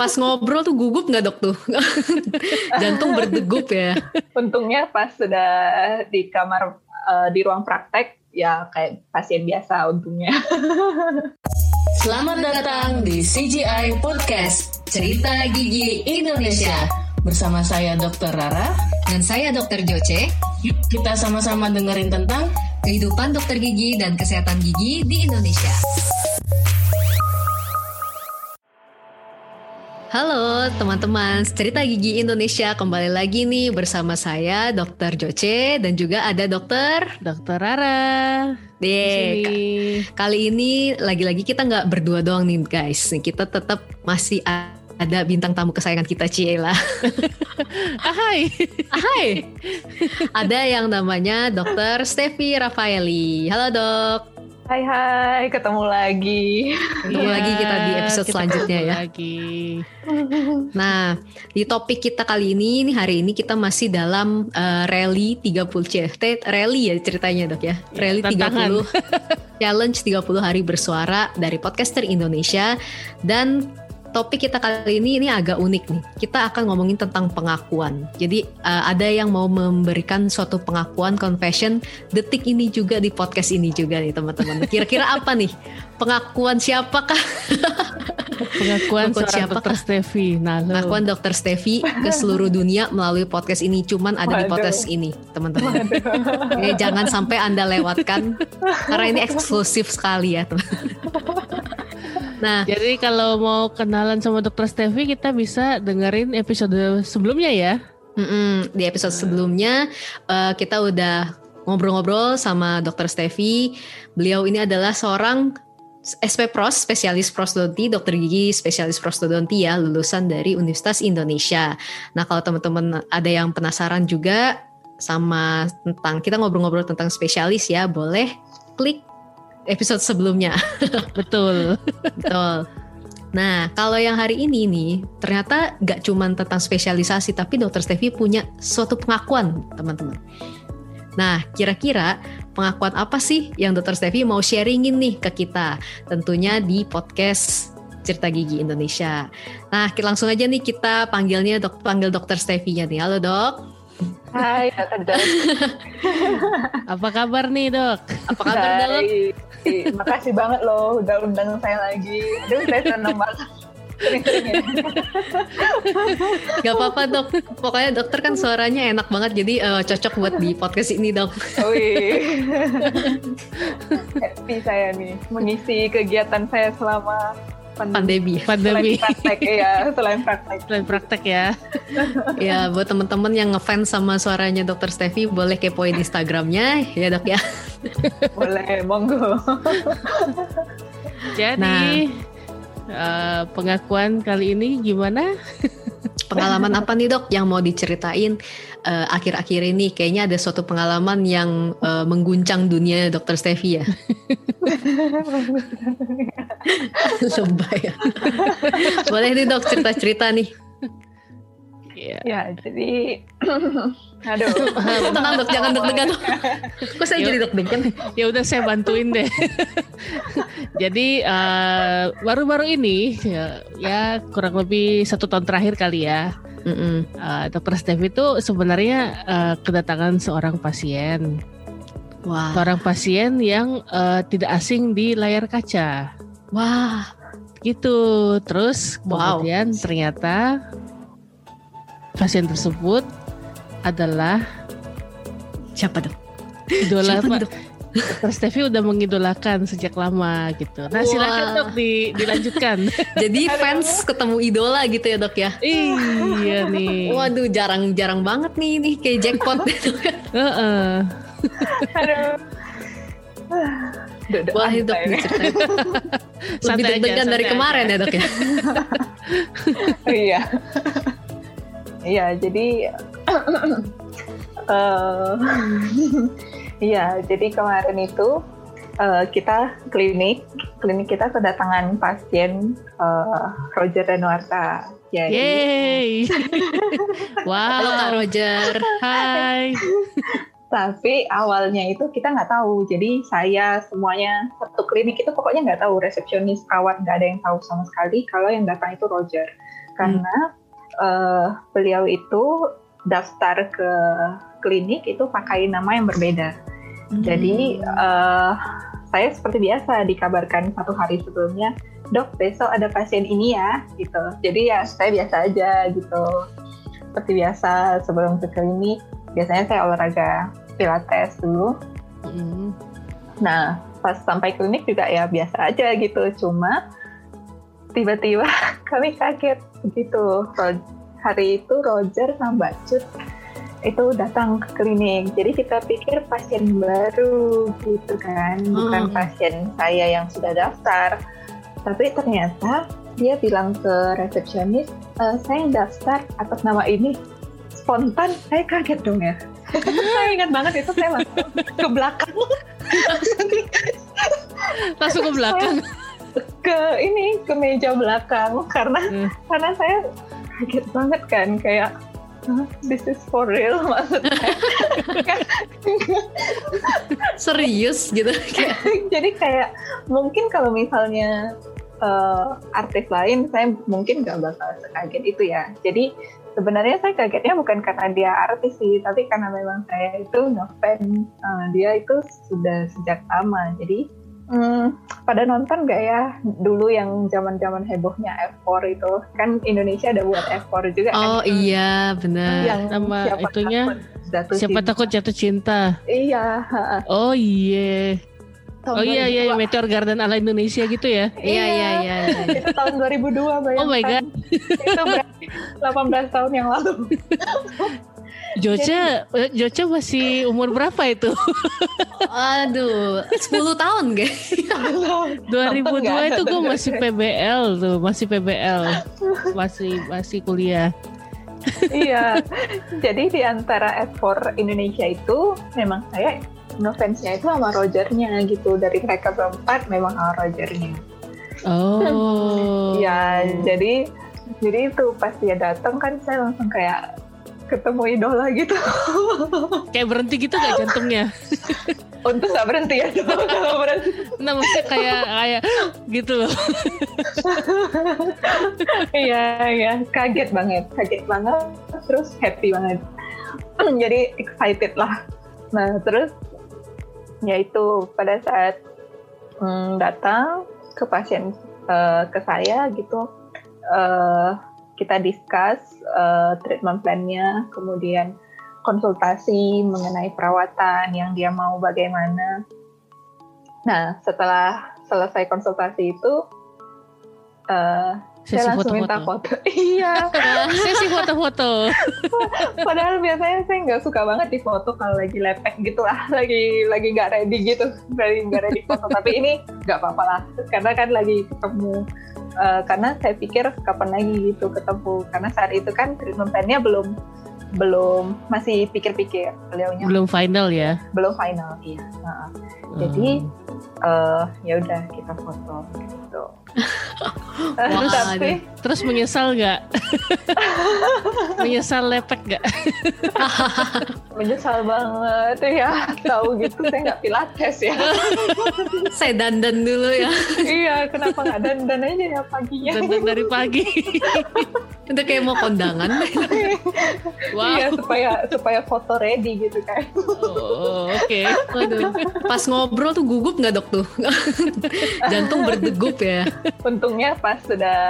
pas ngobrol tuh gugup nggak dok tuh? Jantung berdegup ya. Untungnya pas sudah di kamar uh, di ruang praktek ya kayak pasien biasa untungnya. Selamat datang di CGI Podcast Cerita Gigi Indonesia bersama saya Dr. Rara dan saya Dr. Joce. Yuk kita sama-sama dengerin tentang kehidupan dokter gigi dan kesehatan gigi di Indonesia. Halo teman-teman, cerita gigi Indonesia kembali lagi nih bersama saya Dr. Joce dan juga ada Dokter Dokter Rara. Deh, kali ini lagi-lagi kita nggak berdua doang nih guys, kita tetap masih ada bintang tamu kesayangan kita Ciela. Hai. Hai. Ada yang namanya Dokter Stevi Rafaeli. Halo dok. Hai hai, ketemu lagi. Ketemu yeah, lagi kita di episode kita selanjutnya ya. Lagi. Nah, di topik kita kali ini, ini hari ini kita masih dalam uh, rally 30 CFT, rally ya ceritanya dok ya. Yeah, rally tantangan. 30 challenge 30 hari bersuara dari podcaster Indonesia dan topik kita kali ini ini agak unik nih. Kita akan ngomongin tentang pengakuan. Jadi uh, ada yang mau memberikan suatu pengakuan confession detik ini juga di podcast ini juga nih teman-teman. Kira-kira apa nih? Pengakuan siapakah? Pengakuan siapa Dokter Stevi. Nah, pengakuan Dokter Stevi ke seluruh dunia melalui podcast ini cuman ada Waduh. di podcast ini, teman-teman. Jadi jangan sampai Anda lewatkan karena ini eksklusif sekali ya, teman. Nah, jadi kalau mau kenalan sama Dokter Stevi kita bisa dengerin episode sebelumnya ya. Mm-mm, di episode sebelumnya uh, kita udah ngobrol-ngobrol sama Dokter Stevi. Beliau ini adalah seorang SP Pros, spesialis prostodonti, dokter gigi spesialis prostodonti ya, lulusan dari Universitas Indonesia. Nah, kalau teman-teman ada yang penasaran juga sama tentang kita ngobrol-ngobrol tentang spesialis ya, boleh klik episode sebelumnya. Betul. Betul. Nah, kalau yang hari ini nih, ternyata gak cuma tentang spesialisasi, tapi dokter Stevi punya suatu pengakuan, teman-teman. Nah, kira-kira pengakuan apa sih yang dokter Stevi mau sharingin nih ke kita? Tentunya di podcast Cerita Gigi Indonesia. Nah, langsung aja nih kita panggilnya dok, panggil dokter Stevi-nya nih. Halo dok. Hai, Dokter Apa kabar nih, Dok? Apa kabar, Dok? Makasih banget loh udah undang saya lagi. Aduh, saya senang banget. Gak apa-apa dok, pokoknya dokter kan suaranya enak banget jadi uh, cocok buat di podcast ini dok. Happy saya nih mengisi kegiatan saya selama pandemi. Pandemi. Selain praktek ya, selain praktek. Selain praktek ya. ya, buat teman-teman yang ngefans sama suaranya Dokter Stevi boleh kepoin Instagramnya ya dok ya. boleh, monggo. Jadi nah, uh, pengakuan kali ini gimana? pengalaman apa nih dok yang mau diceritain uh, akhir-akhir ini? Kayaknya ada suatu pengalaman yang uh, mengguncang dunia dokter Stevi ya. Lebay ya. Boleh nih dok cerita-cerita nih. Ya, ya jadi aduh. Tenang dok jangan deg-degan kok saya jadi deg-degan ya udah saya bantuin deh. Jadi uh, baru-baru ini ya, ya kurang lebih satu tahun terakhir kali ya mm -mm. Uh, dokter Steve itu sebenarnya uh, kedatangan seorang pasien Wah. seorang pasien yang uh, tidak asing di layar kaca wah gitu terus kemudian wow. ternyata pasien tersebut adalah siapa dok? Idola siapa, dok? Dokter Stevi udah mengidolakan sejak lama gitu. Nah wow. silakan dok di, dilanjutkan. Jadi fans ketemu idola gitu ya dok ya? Iya nih. Waduh jarang-jarang banget nih nih kayak jackpot. uh -uh. Aduh. Wah itu. Lebih deg-degan dari aja. kemarin ya dok ya? iya. Iya, jadi uh, iya, jadi kemarin itu uh, kita klinik, klinik kita kedatangan pasien uh, Roger Danuarta. Jadi, Yeay! wow, Kak Roger. Hai. Tapi awalnya itu kita nggak tahu. Jadi saya semuanya satu klinik itu pokoknya nggak tahu resepsionis, perawat nggak ada yang tahu sama sekali kalau yang datang itu Roger karena hmm. uh, beliau itu daftar ke klinik itu pakai nama yang berbeda. Hmm. Jadi uh, saya seperti biasa dikabarkan satu hari sebelumnya, dok besok ada pasien ini ya, gitu. Jadi ya saya biasa aja gitu. Seperti biasa sebelum ke klinik, biasanya saya olahraga pilates dulu. Hmm. Nah pas sampai klinik juga ya biasa aja gitu. Cuma tiba-tiba kami kaget gitu. Hari itu Roger sama Mbak Cut itu datang ke klinik. Jadi kita pikir pasien baru gitu kan, bukan pasien saya yang sudah daftar. Tapi ternyata dia bilang ke resepsionis, e, saya daftar atas nama ini. Spontan, saya kaget dong ya. saya ingat banget itu saya langsung ke belakang. langsung ke belakang. ke ini ke meja belakang karena hmm. karena saya kaget banget kan kayak this is for real maksudnya serius gitu jadi kayak mungkin kalau misalnya uh, artis lain saya mungkin nggak bakal sekaget itu ya jadi sebenarnya saya kagetnya bukan karena dia artis sih tapi karena memang saya itu ngefans uh, dia itu sudah sejak lama jadi Hmm, pada nonton gak ya dulu yang zaman-zaman hebohnya F4 itu kan Indonesia ada buat F4 juga kan? Oh iya benar. Yang nama itunya takut siapa cinta. takut jatuh cinta. Iya. Oh iya. Oh iya iya Meteor Garden ala Indonesia gitu ya? Iya iya iya. iya. itu tahun 2002 bayangkan. Oh my god. itu 18 tahun yang lalu. Joca, eh, Joca masih umur berapa itu? Aduh, 10 tahun gak? 2002 itu gue masih PBL tuh, masih PBL, masih masih kuliah. iya, jadi di antara F4 Indonesia itu memang saya ngefansnya itu sama Rogernya gitu. Dari mereka berempat memang sama Rogernya. Oh. Iya, jadi jadi itu pas dia datang kan saya langsung kayak ketemu idola gitu. Kayak berhenti gitu gak jantungnya? Untuk gak berhenti ya kalau berhenti. Nah maksudnya kayak kayak gitu loh. Iya iya kaget banget, kaget banget, terus happy banget. Jadi excited lah. Nah terus ya itu pada saat hmm, datang ke pasien uh, ke saya gitu. Uh, kita discuss uh, treatment plan-nya, kemudian konsultasi mengenai perawatan yang dia mau bagaimana. Nah, setelah selesai konsultasi itu, uh, Sesi saya langsung foto -foto. minta foto. iya. Sesi foto-foto. Padahal biasanya saya nggak suka banget di foto kalau lagi lepek gitu lah, lagi lagi nggak ready gitu, lagi nggak ready foto. Tapi ini nggak apa-apa lah, karena kan lagi ketemu uh, karena saya pikir kapan lagi gitu ketemu karena saat itu kan treatment plan-nya belum belum masih pikir-pikir beliaunya belum final ya belum final iya nah, hmm. jadi uh, ya udah kita foto gitu. Wah, tapi terus menyesal nggak? Menyesal lepek nggak? Menyesal banget ya. Tahu gitu saya nggak pilates ya. Saya dandan dulu ya. Iya kenapa nggak dandan aja ya paginya? Dandan dari pagi. Itu kayak mau kondangan. Wow. iya supaya supaya foto ready gitu kan. Oh, oke. Okay. pas ngobrol tuh gugup nggak dok tuh jantung berdegup ya untungnya pas sudah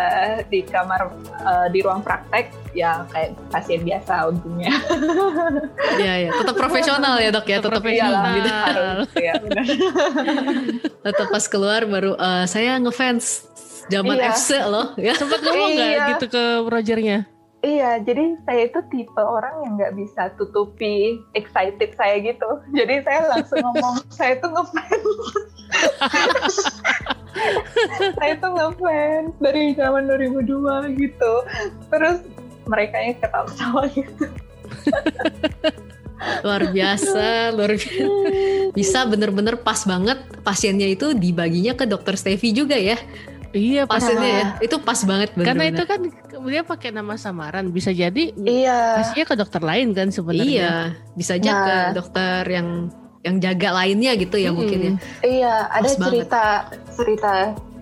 di kamar uh, di ruang praktek ya kayak pasien biasa untungnya. Iya ya, tetap profesional ya dok ya, tetap profesional gitu. ya, tetap pas keluar baru uh, saya ngefans zaman iya. FC loh ya. Sempat ngomong nggak iya. gitu ke Rogernya? Iya, jadi saya itu tipe orang yang nggak bisa tutupi excited saya gitu. Jadi saya langsung ngomong, saya tuh ngefans. saya tuh ngefans dari zaman 2002 gitu. Terus mereka yang ketawa-tawa gitu. luar biasa, luar biasa. Bisa bener-bener pas banget pasiennya itu dibaginya ke dokter Stevie juga ya. Iya pasiennya ya, itu pas banget. Bener -bener. Karena itu kan dia pakai nama samaran, bisa jadi iya. pastinya ke dokter lain kan sebenarnya. Iya, bisa aja nah. ke dokter yang yang jaga lainnya gitu ya hmm. mungkin ya. Iya, ada pas cerita banget. cerita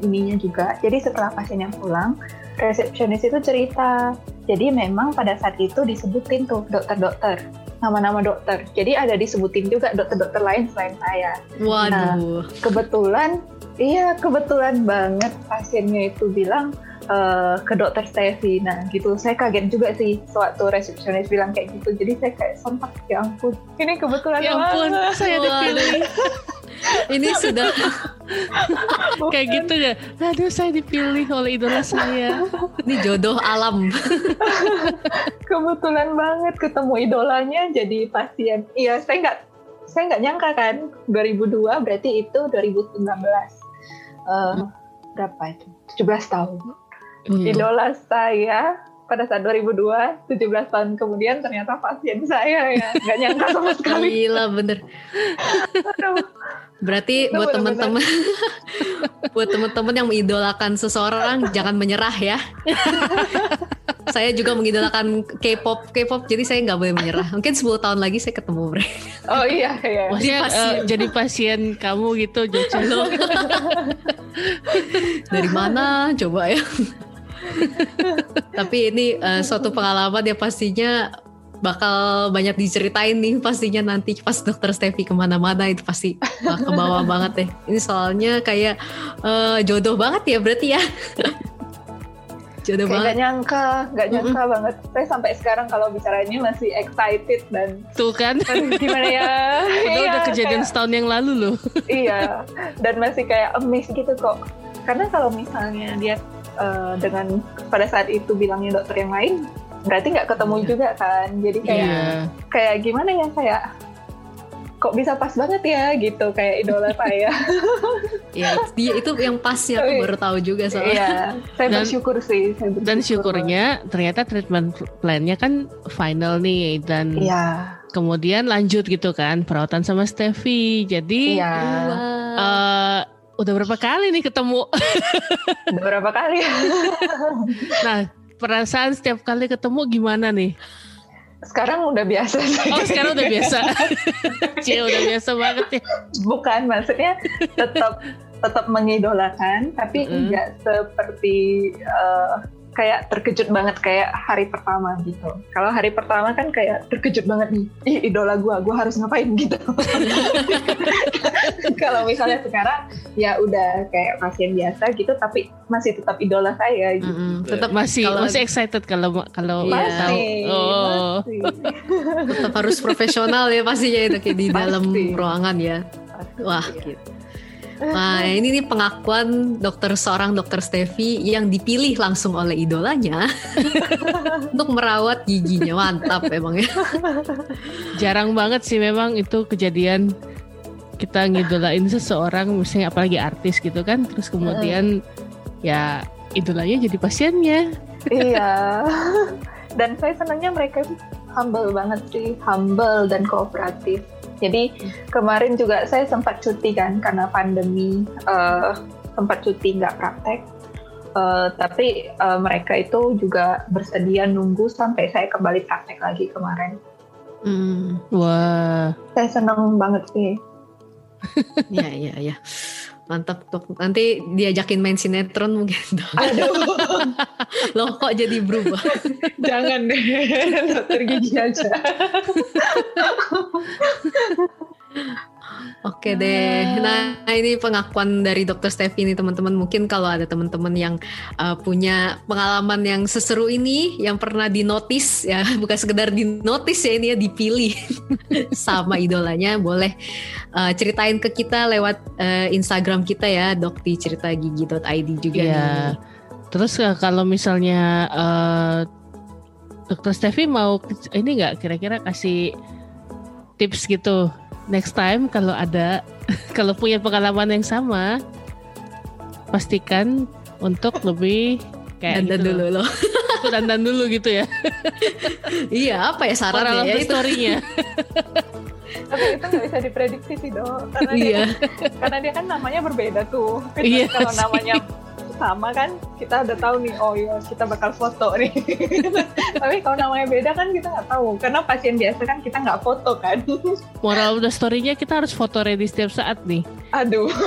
ininya juga. Jadi setelah pasiennya pulang, resepsionis itu cerita. Jadi memang pada saat itu disebutin tuh dokter-dokter, nama-nama dokter. Jadi ada disebutin juga dokter-dokter lain selain saya. Waduh. Nah, kebetulan, iya kebetulan banget pasiennya itu bilang uh, ke dokter Steffi. Nah gitu, saya kaget juga sih sewaktu resepsionis bilang kayak gitu. Jadi saya kayak sempat ya ampun, ini kebetulan ya ampun, banget. saya dipilih. ini sudah kayak gitu ya aduh saya dipilih oleh idola saya ini jodoh alam kebetulan banget ketemu idolanya jadi pasien iya saya nggak saya nggak nyangka kan 2002 berarti itu 2019 uh, hmm. berapa itu 17 tahun hmm. idola saya pada saat 2002, 17 tahun kemudian ternyata pasien saya ya. Nggak nyangka sama sekali. Gila bener. Berarti buat teman-teman buat teman-teman yang mengidolakan seseorang jangan menyerah ya. saya juga mengidolakan K-pop, K-pop jadi saya nggak boleh menyerah. Mungkin 10 tahun lagi saya ketemu mereka. Oh iya iya. Maksudnya pasien. Uh, jadi pasien kamu gitu Jojo. Dari mana coba ya? Tapi ini uh, suatu pengalaman ya pastinya bakal banyak diceritain nih pastinya nanti pas dokter Steffi ke mana-mana itu pasti ke bawah banget deh. Ini soalnya kayak uh, jodoh banget ya berarti ya. Jodoh kayak banget. Gak nyangka, gak nyangka mm -hmm. banget. Saya sampai sekarang kalau bicara ini masih excited dan tuh kan gimana ya? Udah iya, udah kejadian kayak, setahun yang lalu loh. iya, dan masih kayak amazed gitu kok. Karena kalau misalnya dia uh, dengan pada saat itu bilangnya dokter yang lain berarti nggak ketemu yeah. juga kan jadi kayak yeah. kayak gimana ya kayak kok bisa pas banget ya gitu kayak idola saya. ya dia itu yang pasnya aku baru tahu juga soalnya. Iya, saya dan, bersyukur sih. Saya bersyukur dan syukurnya ternyata treatment plannya kan final nih dan iya. kemudian lanjut gitu kan perawatan sama Steffi. Jadi iya. uh, Udah berapa kali nih ketemu? Udah berapa kali? nah, perasaan setiap kali ketemu gimana nih? Sekarang udah biasa sih. Oh, sekarang udah biasa. Cie, udah biasa banget ya. Bukan, maksudnya tetap tetap mengidolakan, tapi mm -hmm. enggak seperti uh, kayak terkejut banget kayak hari pertama gitu. Kalau hari pertama kan kayak terkejut banget nih, ih idola gue, gue harus ngapain gitu. Kalau misalnya sekarang ya udah kayak pasien biasa gitu, tapi masih tetap idola saya gitu. Mm -hmm. Tetap masih kalo, masih excited kalau kalau masih, tahu. Oh. Masih. tetap harus profesional ya pastinya itu kayak di dalam ruangan ya. Wah gitu. Nah ini nih pengakuan dokter seorang dokter Steffi yang dipilih langsung oleh idolanya untuk merawat giginya mantap emang ya. Jarang banget sih memang itu kejadian kita ngidolain seseorang misalnya apalagi artis gitu kan terus kemudian ya idolanya jadi pasiennya. iya. Dan saya senangnya mereka humble banget sih, humble dan kooperatif jadi kemarin juga saya sempat cuti kan karena pandemi uh, sempat cuti nggak praktek. Uh, tapi uh, mereka itu juga bersedia nunggu sampai saya kembali praktek lagi kemarin. Hmm. Wah. Saya senang banget sih. Iya iya iya. Mantap tuh. Nanti diajakin main sinetron mungkin. Aduh. Loh kok jadi berubah? Jangan deh. Dokter gigi aja. Oke deh. Nah, ini pengakuan dari Dokter Steffi ini teman-teman. Mungkin kalau ada teman-teman yang uh, punya pengalaman yang seseru ini, yang pernah dinotis ya, bukan sekedar dinotis ya ini ya dipilih sama idolanya, boleh uh, ceritain ke kita lewat uh, Instagram kita ya, dokticeritagigi.id juga ya. nih. Terus kalau misalnya uh, Dokter Steffi mau ini nggak kira-kira kasih tips gitu next time kalau ada kalau punya pengalaman yang sama pastikan untuk lebih kayak dandan gitu dulu loh. Itu dandan dulu gitu ya. iya, apa ya sarannya ya itu story-nya. Tapi itu nggak bisa diprediksi sih dong, karena iya. dia, karena dia kan namanya berbeda tuh. Iya, kalau namanya sama kan kita udah tahu nih oh iya kita bakal foto nih tapi kalau namanya beda kan kita nggak tahu karena pasien biasa kan kita nggak foto kan moral the story-nya kita harus foto ready setiap saat nih aduh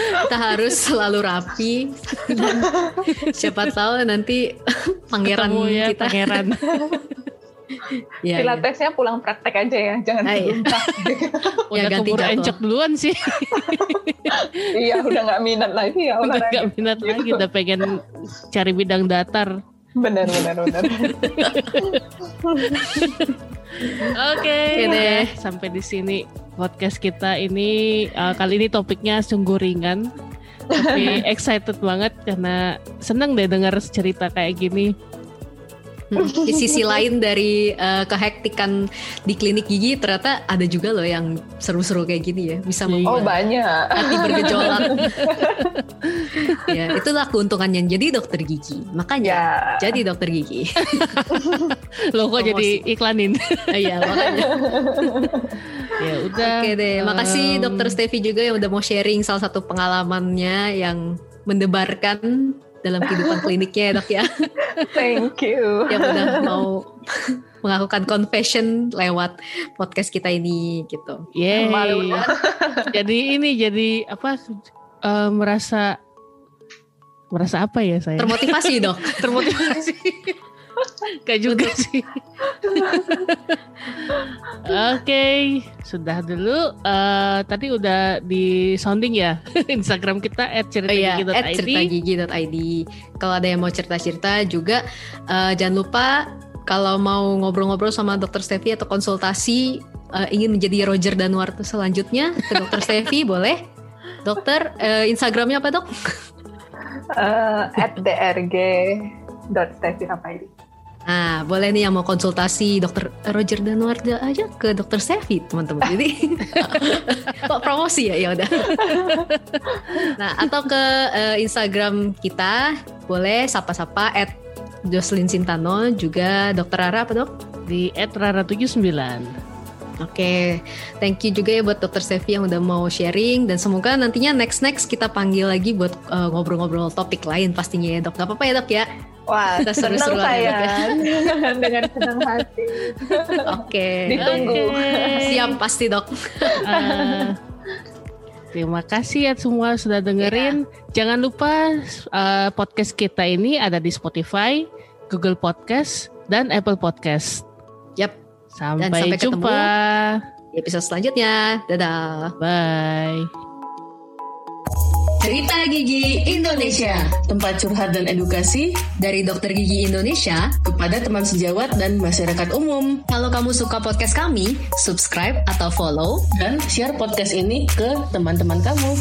kita harus selalu rapi. siapa tahu nanti pangeran Ketemu ya, kita. Pangeran. ya, Pilatesnya ya. pulang praktek aja ya, jangan ah, iya. udah ya, ganti keburu encok duluan sih. Iya, udah nggak minat lagi ya Udah nggak minat lagi, udah pengen cari bidang datar. Benar, benar, benar. Oke. Okay, deh, sampai di sini podcast kita ini. Uh, kali ini topiknya sungguh ringan tapi excited banget karena senang deh dengar cerita kayak gini di sisi lain dari uh, kehektikan di klinik gigi ternyata ada juga loh yang seru-seru kayak gini ya bisa membuat oh banyak. hati bergejolak. Ya itulah keuntungannya jadi dokter gigi. Makanya ya. jadi dokter gigi. Lo kok jadi iklanin? Iya makanya. Ya udah. Oke deh makasih dokter Stevi juga yang udah mau sharing salah satu pengalamannya yang mendebarkan dalam kehidupan kliniknya ya dok ya. Thank you. Yang udah mau melakukan confession lewat podcast kita ini gitu. Yeah. jadi ini jadi apa uh, merasa merasa apa ya saya? Termotivasi dok. Termotivasi. Gak juga sih. Oke, okay, sudah dulu. Uh, tadi udah di sounding ya Instagram kita @ceritagigi.id. Oh, iya, Kalau ada yang mau cerita-cerita juga uh, jangan lupa kalau mau ngobrol-ngobrol sama Dokter Stevi atau konsultasi uh, ingin menjadi Roger Danuarto selanjutnya ke Dokter Stevi boleh. Dokter, uh, Instagramnya apa dok? Uh, at Nah, boleh nih yang mau konsultasi dokter Roger Danuarda aja ke dokter Sevi, teman-teman. Jadi kok promosi ya, ya udah. nah, atau ke uh, Instagram kita boleh sapa-sapa at Jocelyn Sintano juga dokter Rara apa dok? Di at Rara79. Oke, okay. thank you juga ya buat Dokter Sevi yang udah mau sharing dan semoga nantinya next next kita panggil lagi buat uh, ngobrol-ngobrol topik lain pastinya ya dok. Gak apa-apa ya dok ya? Wah, senang saya ya. dengan senang hati. Oke. Okay. Ditunggu. Okay. Siap pasti dok. Uh, terima kasih ya semua sudah dengerin. Ya. Jangan lupa uh, podcast kita ini ada di Spotify, Google Podcast, dan Apple Podcast. Yap. Sampai, dan sampai jumpa ketemu di episode selanjutnya. Dadah. Bye. Cerita Gigi Indonesia, tempat curhat dan edukasi dari dokter gigi Indonesia kepada teman sejawat dan masyarakat umum. Kalau kamu suka podcast kami, subscribe atau follow dan share podcast ini ke teman-teman kamu.